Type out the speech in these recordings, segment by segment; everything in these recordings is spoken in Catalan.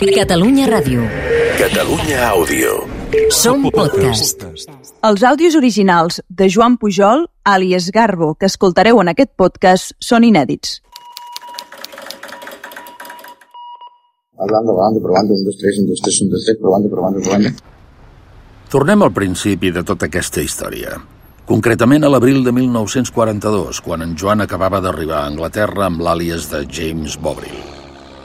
Catalunya Ràdio. Catalunya Àudio. Som podcast. Els àudios originals de Joan Pujol, àlies Garbo, que escoltareu en aquest podcast, són inèdits. Hablando, hablando, probando, un, dos, tres, un, dos, tres, un, dos, tres, probando, probando, probando. Tornem al principi de tota aquesta història. Concretament a l'abril de 1942, quan en Joan acabava d'arribar a Anglaterra amb l'àlies de James Bovril.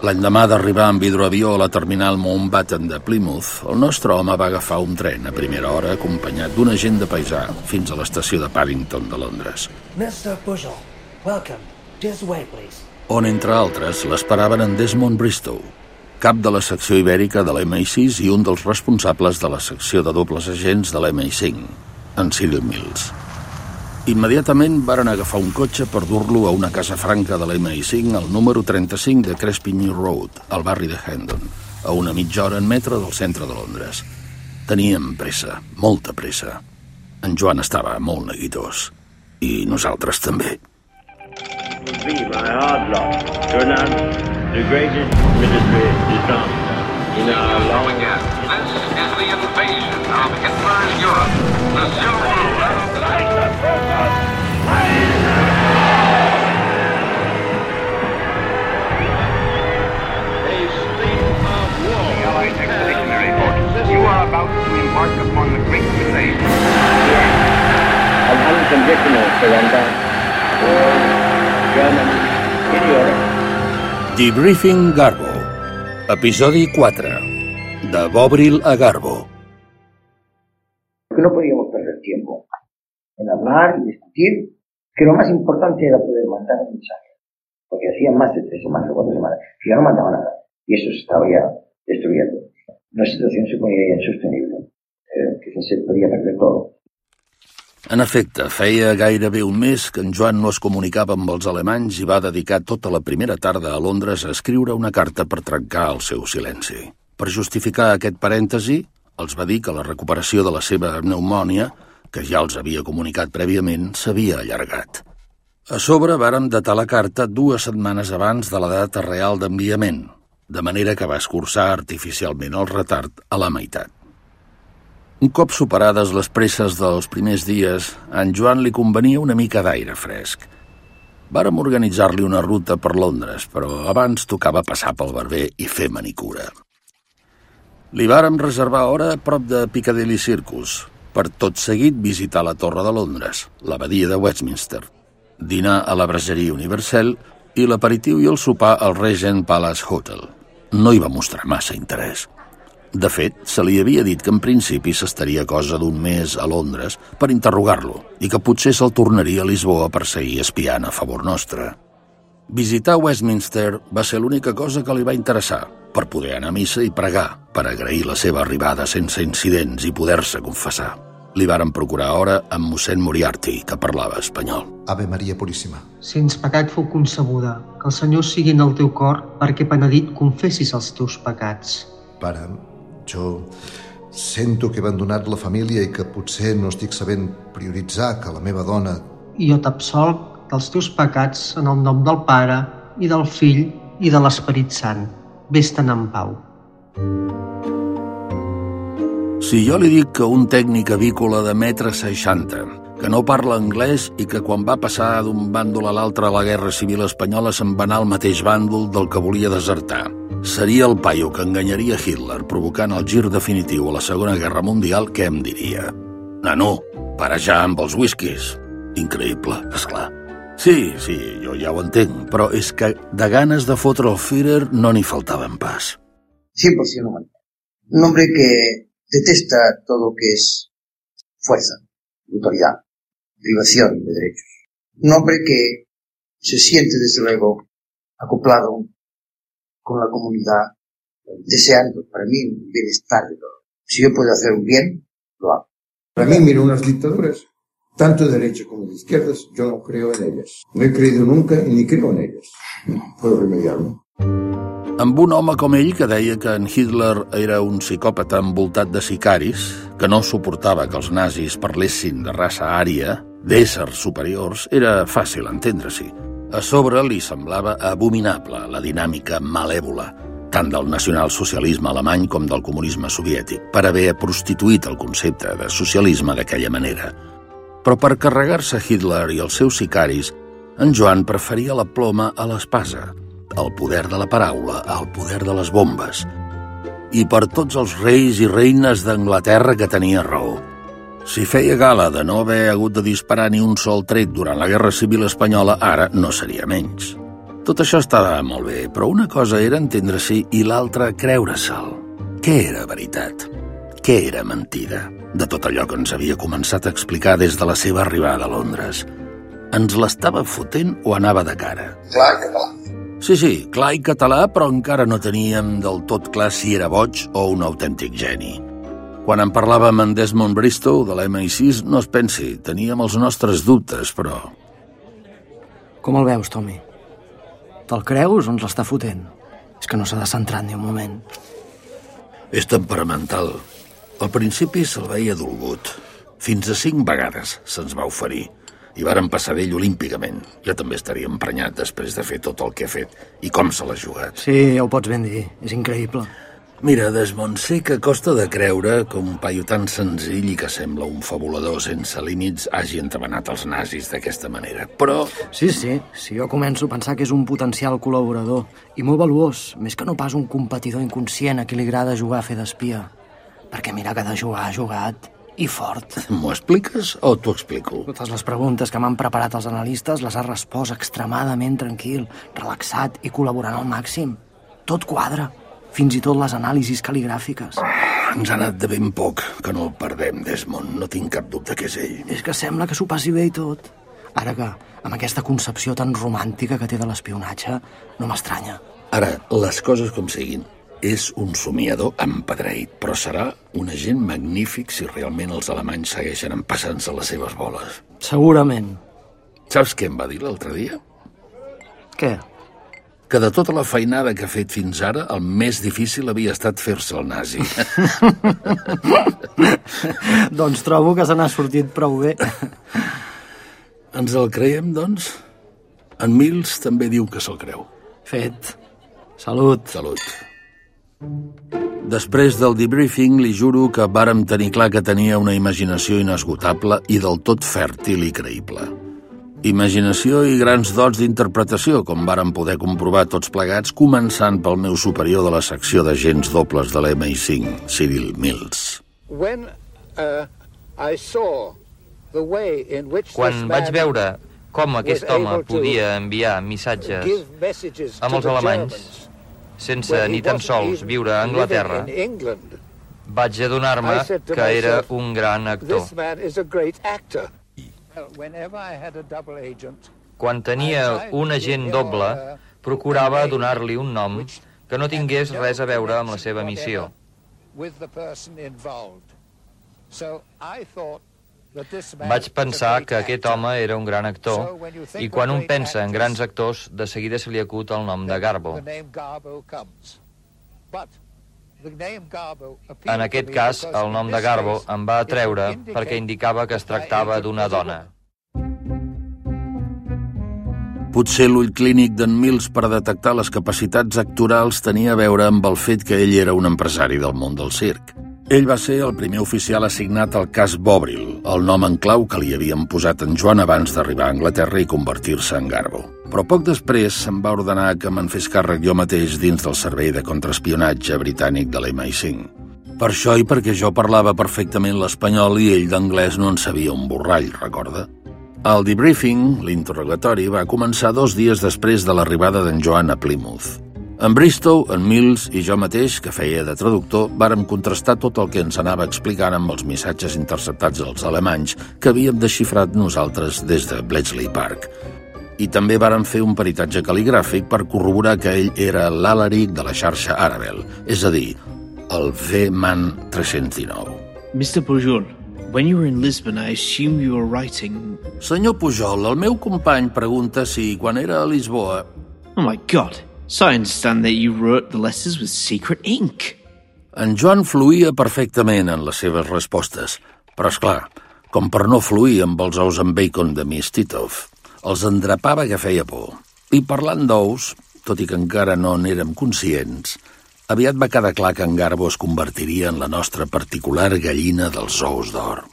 L'endemà d'arribar amb hidroavió a la terminal Mountbatten de Plymouth, el nostre home va agafar un tren a primera hora acompanyat d'un agent de paisà fins a l'estació de Paddington de Londres, Mr. Bushel, welcome. This way, please. on, entre altres, l'esperaven en Desmond Bristow, cap de la secció ibèrica de l'MI6 i un dels responsables de la secció de dobles agents de l'MI5, en Cyril Mills. Immediatament varen agafar un cotxe per dur-lo a una casa franca de l'MI5 al número 35 de Crespigny Road, al barri de Hendon, a una mitja hora en metro del centre de Londres. Teníem pressa, molta pressa. En Joan estava molt neguitós. I nosaltres també. my hard lot announce the greatest military disaster in our long. This is the invasion of Hitler's Europe. The Civil about to embark upon the great crusade. An unconditional surrender for in Europe. Debriefing Garbo. Episodi 4. De Bobril a Garbo. Que no podíamos perder tiempo en hablar y discutir, que lo más importante era poder mandar un mensaje. Porque hacían más de tres semanas o cuatro semanas que ya no mandaba nada. Y eso se estaba ya destruyendo. La situación se ya insostenible. Eh, que se podía perder todo. En efecte, feia gairebé un mes que en Joan no es comunicava amb els alemanys i va dedicar tota la primera tarda a Londres a escriure una carta per trencar el seu silenci. Per justificar aquest parèntesi, els va dir que la recuperació de la seva pneumònia, que ja els havia comunicat prèviament, s'havia allargat. A sobre vàrem datar la carta dues setmanes abans de la data real d'enviament, de manera que va escurçar artificialment el retard a la meitat. Un cop superades les presses dels primers dies, a en Joan li convenia una mica d'aire fresc. Vàrem organitzar-li una ruta per Londres, però abans tocava passar pel barber i fer manicura. Li vàrem reservar hora a prop de Piccadilly Circus, per tot seguit visitar la Torre de Londres, l'abadia de Westminster, dinar a la Braseria Universal i l'aperitiu i el sopar al Regent Palace Hotel. No hi va mostrar massa interès. De fet, se li havia dit que en principi s'estaria cosa d'un mes a Londres per interrogar-lo i que potser se'l tornaria a Lisboa per seguir espiant a favor nostre. Visitar Westminster va ser l'única cosa que li va interessar, per poder anar a missa i pregar, per agrair la seva arribada sense incidents i poder-se confessar. Li varen procurar hora amb mossèn Moriarty, que parlava espanyol. Ave Maria Puríssima. Sens pecat fou concebuda, que el Senyor sigui en el teu cor, perquè penedit confessis els teus pecats. Pare, jo sento que he abandonat la família i que potser no estic sabent prioritzar que la meva dona... I jo t'absolc dels teus pecats en el nom del Pare, i del Fill, i de l'Esperit Sant. Vés-te'n en pau. Si jo li dic que un tècnic avícola de metre 60, que no parla anglès i que quan va passar d'un bàndol a l'altre a la Guerra Civil Espanyola se'n va anar al mateix bàndol del que volia desertar, seria el paio que enganyaria Hitler provocant el gir definitiu a la Segona Guerra Mundial, què em diria? Nano, para ja amb els whiskies. Increïble, és clar. Sí, sí, jo ja ho entenc, però és que de ganes de fotre el Führer no n'hi faltaven pas. 100% humano. Un hombre que detesta todo lo que es fuerza, autoridad, privación de derechos. Un hombre que se siente, desde luego, acoplado con la comunidad, deseando para mí un bienestar de todo. Si yo puedo hacer un bien, lo hago. Para mí, miro unas dictaduras, tanto de derecha como de izquierdas, yo no creo en ellas. No he creído nunca y ni creo en ellas. No puedo remediarlo. Amb un home com ell que deia que en Hitler era un psicòpata envoltat de sicaris, que no suportava que els nazis parlessin de raça ària, d'éssers superiors, era fàcil entendre-s'hi. A sobre li semblava abominable la dinàmica malèvola, tant del nacionalsocialisme alemany com del comunisme soviètic, per haver prostituït el concepte de socialisme d'aquella manera. Però per carregar-se Hitler i els seus sicaris, en Joan preferia la ploma a l'espasa, el poder de la paraula al poder de les bombes, i per tots els reis i reines d'Anglaterra que tenia raó. Si feia gala de no haver hagut de disparar ni un sol tret durant la Guerra Civil Espanyola, ara no seria menys. Tot això estava molt bé, però una cosa era entendre-s'hi i l'altra creure-se'l. Què era veritat? Què era mentida? De tot allò que ens havia començat a explicar des de la seva arribada a Londres. Ens l'estava fotent o anava de cara? Clar, català. Sí, sí, clar i català, però encara no teníem del tot clar si era boig o un autèntic geni. Quan en parlàvem amb Desmond Bristow, de l'MI6, no es pensi, teníem els nostres dubtes, però... Com el veus, Tommy? Te'l creus o ens l'està fotent? És que no s'ha de centrar ni un moment. És temperamental. Al principi se'l veia dolgut. Fins a cinc vegades se'ns va oferir i varen passar d'ell olímpicament. Jo també estaria emprenyat després de fer tot el que ha fet. I com se l'ha jugat. Sí, ja ho pots ben dir. És increïble. Mira, Desmond, sé que costa de creure que un paio tan senzill i que sembla un fabulador sense límits hagi entrebanat els nazis d'aquesta manera, però... Sí, sí, sí, jo començo a pensar que és un potencial col·laborador i molt valuós, més que no pas un competidor inconscient a qui li agrada jugar a fer d'espia. Perquè mira que de jugar ha jugat i fort. M'ho expliques o t'ho explico? Totes les preguntes que m'han preparat els analistes les ha respost extremadament tranquil, relaxat i col·laborant al màxim. Tot quadra fins i tot les anàlisis cal·ligràfiques. Ens ha anat de ben poc que no el perdem, Desmond. No tinc cap dubte que és ell. És que sembla que s'ho passi bé i tot. Ara que, amb aquesta concepció tan romàntica que té de l'espionatge, no m'estranya. Ara, les coses com siguin, és un somiador empedreït, però serà un agent magnífic si realment els alemanys segueixen empassant-se les seves boles. Segurament. Saps què em va dir l'altre dia? Què? que de tota la feinada que ha fet fins ara, el més difícil havia estat fer-se el nazi. doncs trobo que se n'ha sortit prou bé. Ens el creiem, doncs? En Mills també diu que se'l creu. Fet. Salut. Salut. Després del debriefing, li juro que vàrem tenir clar que tenia una imaginació inesgotable i del tot fèrtil i creïble. Imaginació i grans dots d'interpretació, com varen poder comprovar tots plegats, començant pel meu superior de la secció d'agents dobles de l'MI5, Cyril Mills. When, uh, I saw the way in which Quan vaig veure com aquest home podia enviar missatges amb els alemanys sense ni tan sols viure a Anglaterra, vaig adonar-me que era un gran actor. Quan tenia un agent doble, procurava donar-li un nom que no tingués res a veure amb la seva missió. Vaig pensar que aquest home era un gran actor i quan un pensa en grans actors, de seguida se li acut el nom de Garbo. En aquest cas, el nom de Garbo em va atreure perquè indicava que es tractava d'una dona. Potser l'ull clínic d'en Mills per detectar les capacitats actorals tenia a veure amb el fet que ell era un empresari del món del circ. Ell va ser el primer oficial assignat al cas Bobril, el nom en clau que li havien posat en Joan abans d'arribar a Anglaterra i convertir-se en Garbo. Però poc després se'm va ordenar que me'n fes càrrec jo mateix dins del servei de contraespionatge britànic de l'MI5. Per això i perquè jo parlava perfectament l'espanyol i ell d'anglès no en sabia un borrall, recorda? El debriefing, l'interrogatori, va començar dos dies després de l'arribada d'en Joan a Plymouth. En Bristow, en Mills i jo mateix, que feia de traductor, vàrem contrastar tot el que ens anava explicant amb els missatges interceptats dels alemanys que havíem desxifrat nosaltres des de Bletchley Park. I també vàrem fer un peritatge cal·ligràfic per corroborar que ell era l'Alaric de la xarxa Arabel, és a dir, el V-Man 319. Mr. Pujol, when you were in Lisbon, I assume you were writing... Senyor Pujol, el meu company pregunta si quan era a Lisboa... Oh my God, So I understand that you wrote the letters with secret ink. En Joan fluïa perfectament en les seves respostes, però és clar, com per no fluir amb els ous amb bacon de Miss Titov, els endrapava que feia por. I parlant d'ous, tot i que encara no n'érem conscients, aviat va quedar clar que en Garbo es convertiria en la nostra particular gallina dels ous d'or.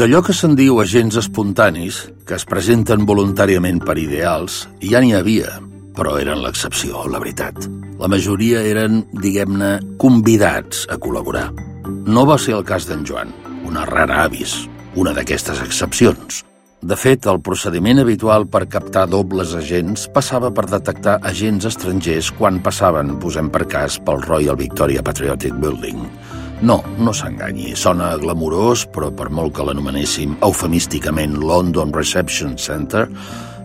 D'allò que se'n diu agents espontanis, que es presenten voluntàriament per ideals, ja n'hi havia, però eren l'excepció, la veritat. La majoria eren, diguem-ne, convidats a col·laborar. No va ser el cas d'en Joan, una rara avis, una d'aquestes excepcions. De fet, el procediment habitual per captar dobles agents passava per detectar agents estrangers quan passaven, posem per cas, pel Royal Victoria Patriotic Building. No, no s'enganyi, sona glamurós, però per molt que l'anomenéssim eufemísticament London Reception Center,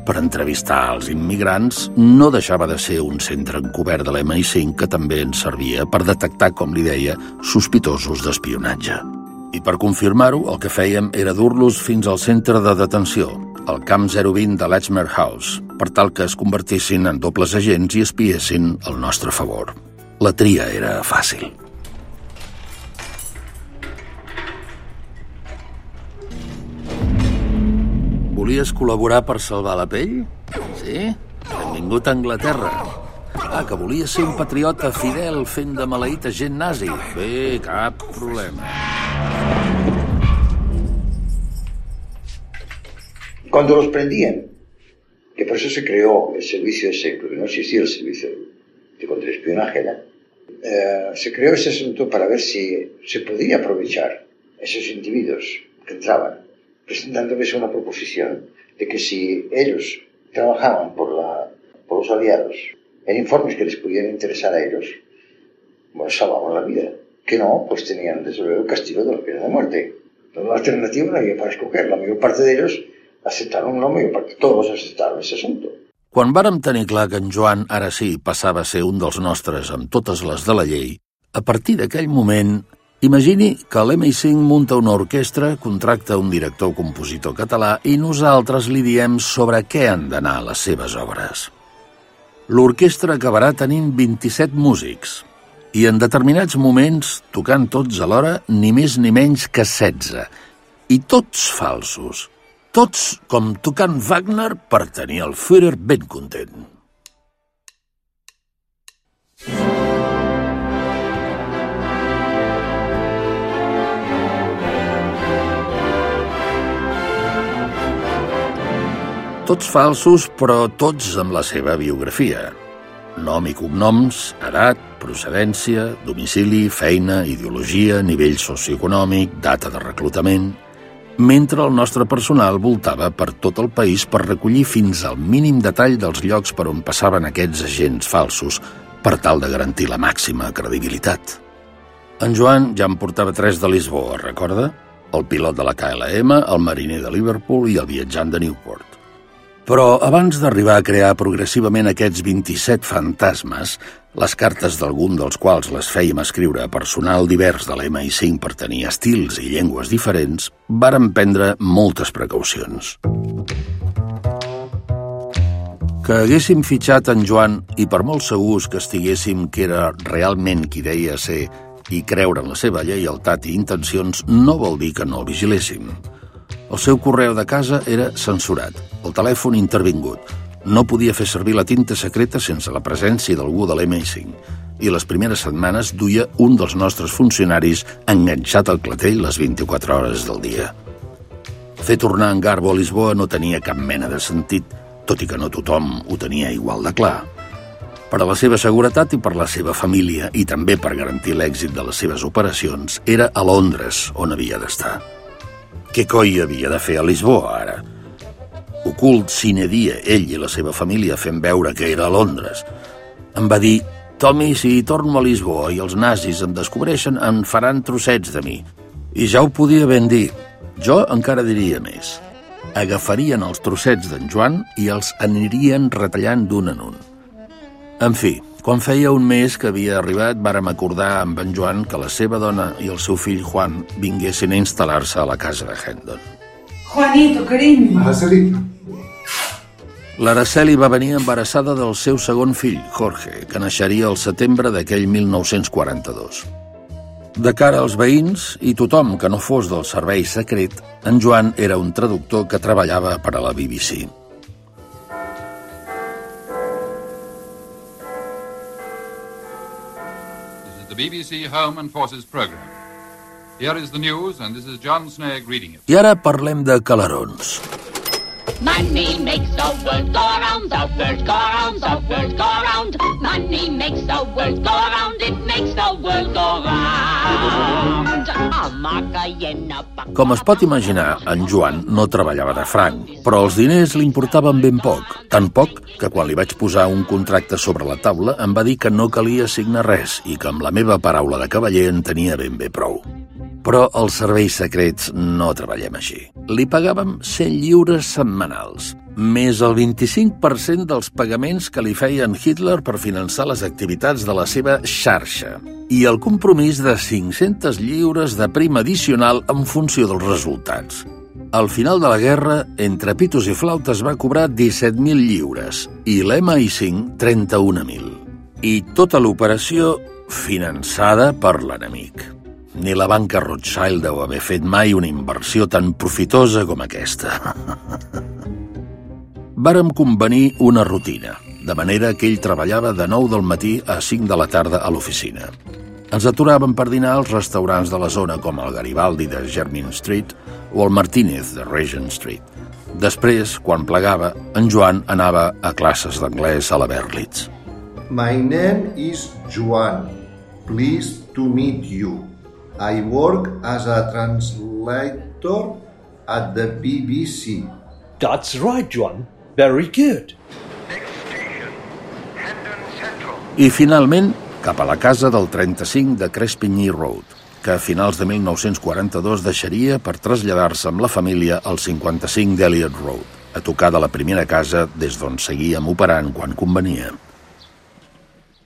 per entrevistar els immigrants, no deixava de ser un centre encobert de l'MI5 que també ens servia per detectar, com li deia, sospitosos d'espionatge. I per confirmar-ho, el que fèiem era dur-los fins al centre de detenció, al camp 020 de l'Edgemer House, per tal que es convertissin en dobles agents i espiessin al nostre favor. La tria era fàcil. Volies col·laborar per salvar la pell? Sí? Benvingut a Anglaterra. Ah, que volia ser un patriota fidel fent de maleït agent nazi. Bé, cap problema. Cuando los prendían, que por eso se creó el servicio ese, porque no existía el servicio de contraespionaje, eh, se creó ese asunto para ver si se podía aprovechar esos individuos que entraban, presentándoles una proposición de que si ellos trabajaban por, la, por los aliados en informes que les pudieran interesar a ellos, bueno, salvaban la vida. Que no, pues tenían desde luego el castigo de la pena de muerte. Entonces, la alternativa no había para escoger. La mayor parte de ellos aceptaron, la mayor parte, todos aceptaron ese asunto. Quan vàrem tenir clar que en Joan ara sí passava a ser un dels nostres amb totes les de la llei, a partir d'aquell moment, imagini que l'MI5 munta una orquestra, contracta un director-compositor català i nosaltres li diem sobre què han d'anar les seves obres. L'orquestra acabarà tenint 27 músics i en determinats moments tocant tots alhora ni més ni menys que 16 i tots falsos, tots com tocant Wagner per tenir el Führer ben content. Tots falsos, però tots amb la seva biografia. Nom i cognoms, edat, procedència, domicili, feina, ideologia, nivell socioeconòmic, data de reclutament mentre el nostre personal voltava per tot el país per recollir fins al mínim detall dels llocs per on passaven aquests agents falsos per tal de garantir la màxima credibilitat. En Joan ja en portava tres de Lisboa, recorda? El pilot de la KLM, el mariner de Liverpool i el viatjant de Newport. Però abans d'arribar a crear progressivament aquests 27 fantasmes, les cartes d'algun dels quals les fèiem escriure a personal divers de l'MI5 per tenir estils i llengües diferents, varen prendre moltes precaucions. Que haguéssim fitxat en Joan i per molt segurs que estiguéssim que era realment qui deia ser i creure en la seva lleialtat i intencions no vol dir que no el vigiléssim. El seu correu de casa era censurat, el telèfon intervingut, no podia fer servir la tinta secreta sense la presència d'algú de l'MI5 i les primeres setmanes duia un dels nostres funcionaris enganxat al clatell les 24 hores del dia. Fer tornar en Garbo a Lisboa no tenia cap mena de sentit, tot i que no tothom ho tenia igual de clar. Per a la seva seguretat i per la seva família, i també per garantir l'èxit de les seves operacions, era a Londres on havia d'estar. Què coi havia de fer a Lisboa, ara? ocult sine dia, ell i la seva família fent veure que era a Londres. Em va dir, Tommy, si torno a Lisboa i els nazis em descobreixen, en faran trossets de mi. I ja ho podia ben dir. Jo encara diria més. Agafarien els trossets d'en Joan i els anirien retallant d'un en un. En fi, quan feia un mes que havia arribat, vàrem acordar amb en Joan que la seva dona i el seu fill Juan vinguessin a instal·lar-se a la casa de Hendon. Juanito, cariño. Ah, L'Araceli va venir embarassada del seu segon fill, Jorge, que naixeria al setembre d'aquell 1942. De cara als veïns i tothom que no fos del servei secret, en Joan era un traductor que treballava per a la BBC. I ara parlem de calarons. Money makes the world go round, the world go round, the world go round. Money makes the world go round, it makes the world go round. Com es pot imaginar, en Joan no treballava de franc, però els diners li importaven ben poc, tan poc que quan li vaig posar un contracte sobre la taula em va dir que no calia signar res i que amb la meva paraula de cavaller en tenia ben bé prou. Però els serveis secrets no treballem així. Li pagàvem 100 lliures setmanals, més el 25% dels pagaments que li feien Hitler per finançar les activitats de la seva xarxa i el compromís de 500 lliures de prima addicional en funció dels resultats. Al final de la guerra, entre pitos i flautes va cobrar 17.000 lliures i l'MI5 31.000. I tota l'operació finançada per l'enemic. Ni la banca Rothschild deu haver fet mai una inversió tan profitosa com aquesta. Vàrem convenir una rutina, de manera que ell treballava de 9 del matí a 5 de la tarda a l'oficina. Ens aturàvem per dinar als restaurants de la zona com el Garibaldi de Germin Street o el Martínez de Regent Street. Després, quan plegava, en Joan anava a classes d'anglès a la Berlitz. My name is Joan. Pleased to meet you. I work as a translator at the BBC. That's right, Joan. Very good. I finalment, cap a la casa del 35 de Crespigny Road, que a finals de 1942 deixaria per traslladar-se amb la família al 55 d'Eliot Road, a tocar de la primera casa des d'on seguíem operant quan convenia.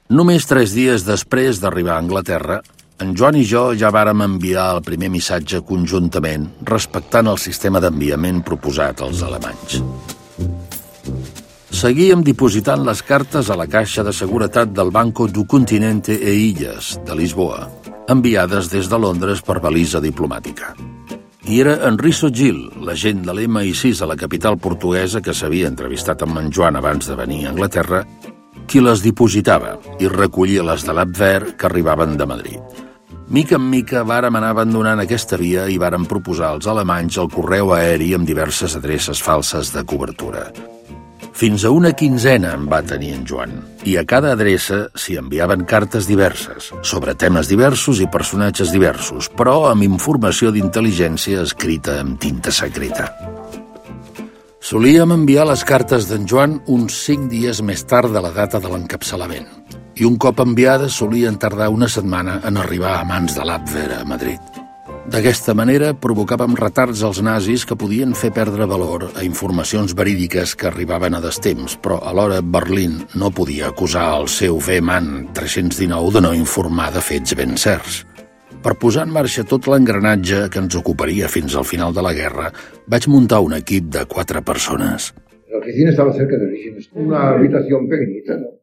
Només tres dies després d'arribar a Anglaterra, en Joan i jo ja vàrem enviar el primer missatge conjuntament, respectant el sistema d'enviament proposat als alemanys. Seguíem dipositant les cartes a la caixa de seguretat del Banco du Continente e Illes, de Lisboa, enviades des de Londres per balisa diplomàtica. I era Enrico Gil, l'agent de l'MI6 a la capital portuguesa que s'havia entrevistat amb en Joan abans de venir a Anglaterra, qui les dipositava i recollia les de l'Abver que arribaven de Madrid. Mica en mica vàrem anar abandonant aquesta via i vàrem proposar als alemanys el correu aeri amb diverses adreces falses de cobertura. Fins a una quinzena en va tenir en Joan, i a cada adreça s'hi enviaven cartes diverses, sobre temes diversos i personatges diversos, però amb informació d'intel·ligència escrita amb tinta secreta. Solíem enviar les cartes d'en Joan uns cinc dies més tard de la data de l'encapçalament, i un cop enviades solien tardar una setmana en arribar a mans de l'Abwehr a Madrid. D'aquesta manera provocàvem retards als nazis que podien fer perdre valor a informacions verídiques que arribaven a destemps, però alhora Berlín no podia acusar el seu Wehrmann 319 de no informar de fets ben certs. Per posar en marxa tot l'engranatge que ens ocuparia fins al final de la guerra, vaig muntar un equip de quatre persones. La oficina estaba cerca de Regines, una habitación pequeñita, ¿no?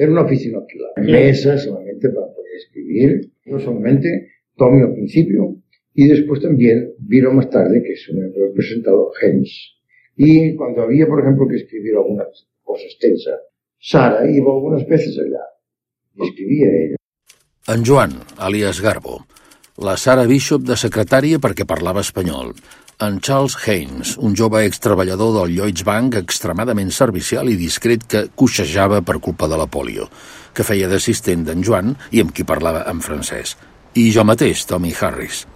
Era una oficina alquilada. Mesa solamente para poder escribir, no solamente Tommy al principio, y después también vino más tarde, que se me ha presentado Hens. Y cuando había, por ejemplo, que escribir alguna cosa extensa, Sara iba algunas veces allá y ella. En Joan, alias Garbo, la Sara Bishop de secretària perquè parlava espanyol, en Charles Haynes, un jove extreballador del Lloyds Bank extremadament servicial i discret que coixejava per culpa de la polio, que feia d'assistent d'en Joan i amb qui parlava en francès, i jo mateix, Tommy Harris.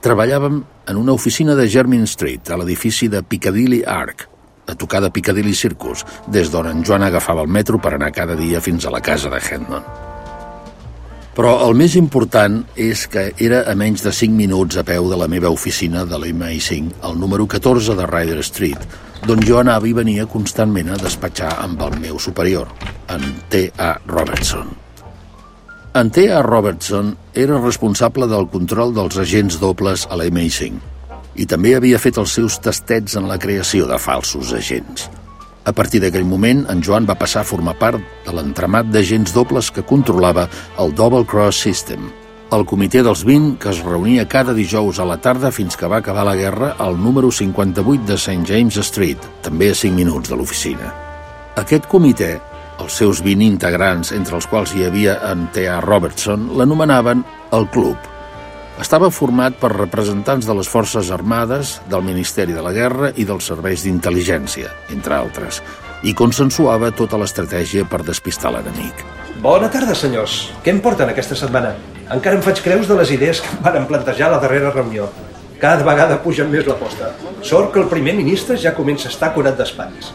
Treballàvem en una oficina de Germin Street, a l'edifici de Piccadilly Arc, a tocar de Piccadilly Circus, des d'on en Joan agafava el metro per anar cada dia fins a la casa de Hendon. Però el més important és que era a menys de 5 minuts a peu de la meva oficina de l'MI5, al número 14 de Ryder Street, d'on jo anava i venia constantment a despatxar amb el meu superior, en T.A. Robertson. En T.A. Robertson era responsable del control dels agents dobles a l'MI5 i també havia fet els seus tastets en la creació de falsos agents – a partir d'aquell moment, en Joan va passar a formar part de l'entramat d'agents dobles que controlava el Double Cross System, el comitè dels 20 que es reunia cada dijous a la tarda fins que va acabar la guerra al número 58 de St. James Street, també a 5 minuts de l'oficina. Aquest comitè, Els seus 20 integrants, entre els quals hi havia en T.A. Robertson, l'anomenaven el Club. Estava format per representants de les Forces Armades, del Ministeri de la Guerra i dels serveis d'intel·ligència, entre altres, i consensuava tota l'estratègia per despistar l'enemic. Bona tarda, senyors. Què em porten aquesta setmana? Encara em faig creus de les idees que em van plantejar a la darrera reunió. Cada vegada pugen més l'aposta. Sort que el primer ministre ja comença a estar curat d'espatlles.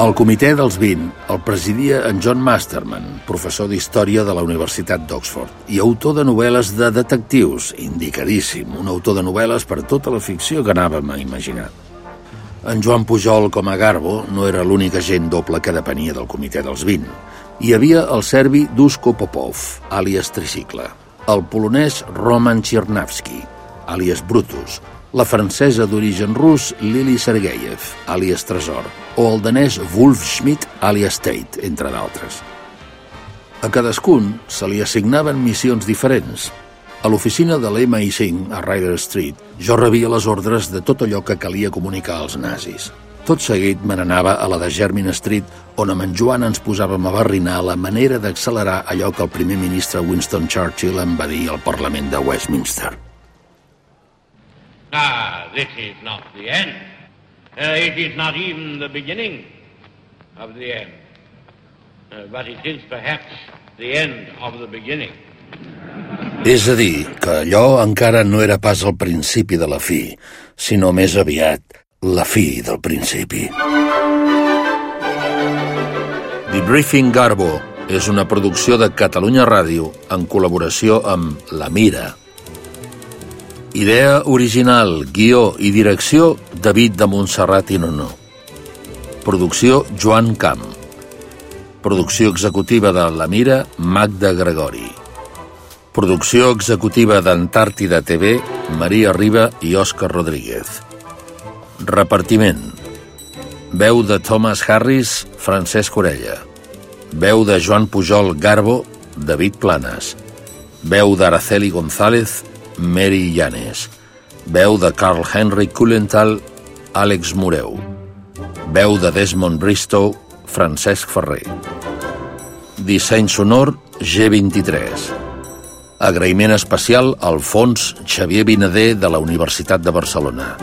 El comitè dels 20 el presidia en John Masterman, professor d'història de la Universitat d'Oxford i autor de novel·les de detectius, indicadíssim, un autor de novel·les per tota la ficció que anàvem a imaginar. En Joan Pujol, com a Garbo, no era l'únic agent doble que depenia del comitè dels 20. Hi havia el serbi Dusko Popov, àlies Tricicle, el polonès Roman Chernavsky, àlies Brutus, la francesa d'origen rus Lili Sergeyev, àlies Tresor, o el danès Wolf Schmidt, àlies Tate, entre d'altres. A cadascun se li assignaven missions diferents. A l'oficina de l'MI5, a Ryder Street, jo rebia les ordres de tot allò que calia comunicar als nazis. Tot seguit me n'anava a la de Germin Street, on amb en Joan ens posàvem a barrinar la manera d'accelerar allò que el primer ministre Winston Churchill em va dir al Parlament de Westminster. Ah, this is not the end. Uh, it is not even the beginning of the end. Uh, but it is perhaps the end of the beginning. És a dir, que allò encara no era pas el principi de la fi, sinó més aviat la fi del principi. Debriefing Garbo és una producció de Catalunya Ràdio en col·laboració amb La Mira, Idea original, guió i direcció, David de Montserrat i Nono. Producció, Joan Camp. Producció executiva de La Mira, Magda Gregori. Producció executiva d'Antàrtida TV, Maria Riba i Òscar Rodríguez. Repartiment. Veu de Thomas Harris, Francesc Orella. Veu de Joan Pujol Garbo, David Planes. Veu d'Araceli González, Mary Llanes. Veu de Carl Henry Kulenthal, Àlex Moreu. Veu de Desmond Bristow, Francesc Ferrer. Disseny sonor G23. Agraïment especial al Fons Xavier Vinader de la Universitat de Barcelona.